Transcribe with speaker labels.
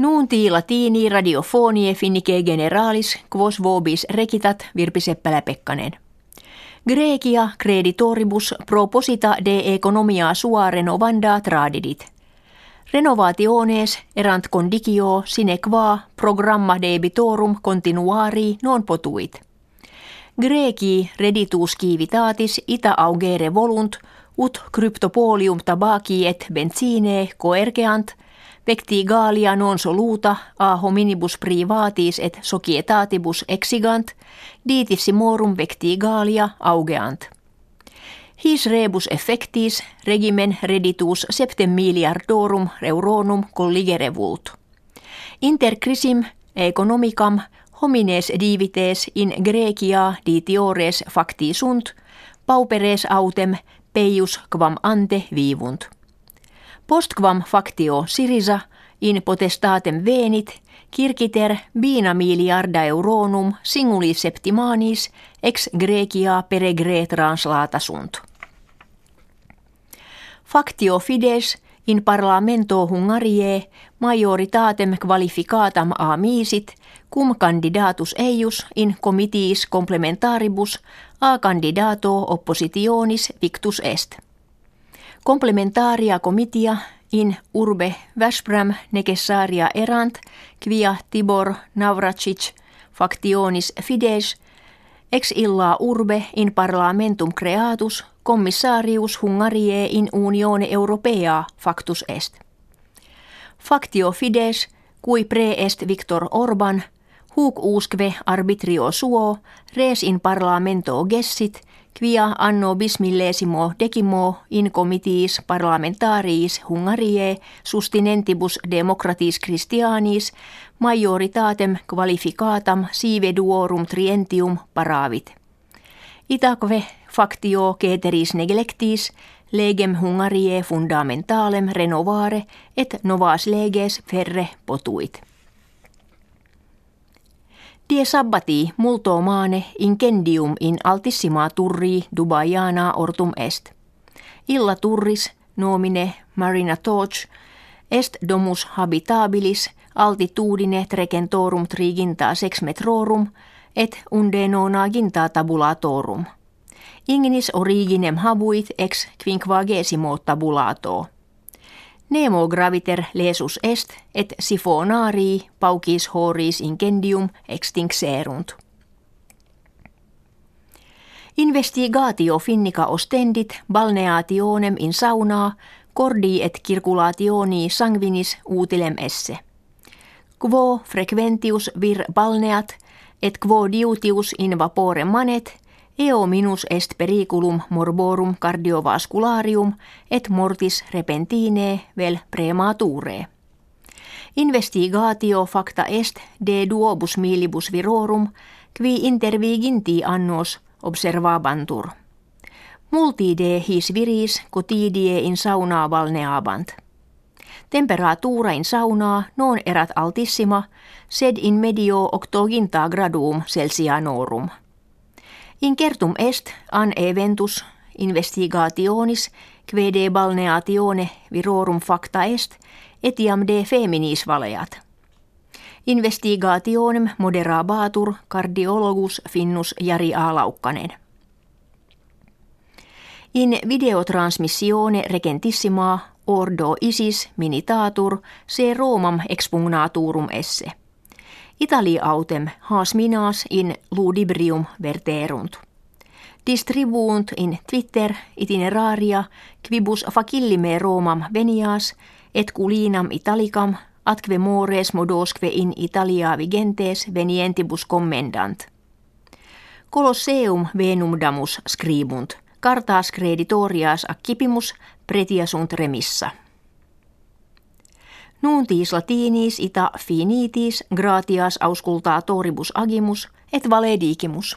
Speaker 1: Nuunti latini radiofonie finnike generalis quos vobis rekitat Virpi Seppälä-Pekkanen. Grecia creditoribus proposita de economia sua renovanda tradidit. Renovationes erant condicio sine qua programma debitorum continuari non potuit. Greci reditus civitatis ita augere volunt ut cryptopolium tabaki et benzine coergeant – Pecti Galia non soluta a hominibus privatis et societatibus exigant, ditissimorum vecti Galia augeant. His rebus effectis regimen reditus septem miliardorum euronum colligere vult. Inter crisim economicam homines divites in Grecia ditiores facti sunt, pauperes autem peius quam ante vivunt. Postquam factio Sirisa in potestatem venit kirkiter bina miliarda euronum singuli septimanis ex Grecia peregre translata sunt. Factio fides in parlamento Hungarie majoritatem qualificatam a misit cum candidatus eius in comitiis complementaribus a candidato oppositionis victus est. Komplementaria komitia in urbe Vashbram necessaria erant quia Tibor Navracic factionis fides ex illa urbe in parlamentum creatus commissarius Hungarie in unione europea factus est. Factio fides cui pre est Victor Orban huc usque arbitrio suo res in parlamento gessit quia anno bismillesimo decimo in comitiis parlamentariis Hungarie sustinentibus democratis Christianis majoritatem qualificatam sive duorum trientium paravit. Itaque factio ceteris neglectis legem Hungarie fundamentalem renovare et novas leges ferre potuit. Die sabbati multo maane incendium in altissima turri Dubaiana ortum est. Illa turris nomine Marina Torch est domus habitabilis altitudine trecentorum triginta sex metrorum et unde nona ginta tabulatorum. Ignis originem habuit ex quinquagesimo tabulato. Nemo graviter lesus est et sifonarii paucis horis incendium extinxerunt. Investigatio finnica ostendit balneationem in saunaa cordi et circulationi sanguinis utilem esse. Quo frequentius vir balneat et quo diutius in vapore manet eo minus est periculum morborum cardiovascularium et mortis repentine vel premature. Investigatio facta est de duobus milibus virorum, qui interviginti annos observabantur. Multi de his viris cotidie in saunaa valneabant. Temperatura in saunaa non erat altissima, sed in medio octoginta gradum Celsianorum. Incertum est an eventus investigationis quede balneatione virorum facta est etiam de feminis valeat. Investigationem moderabatur cardiologus finnus Jari A. Laukkanen. In videotransmissione regentissima ordo isis minitatur se Romam expugnaturum esse – Italia autem haas minas in ludibrium verterunt. Distribuunt in Twitter itineraria quibus facillime Romam venias et culinam italicam atque mores modosque in Italia vigentes venientibus commendant. Colosseum venum damus scribunt, cartas creditorias accipimus pretia sunt remissa. Nuuntis latinis ita finitis gratias auscultaa toribus agimus et valedigimus.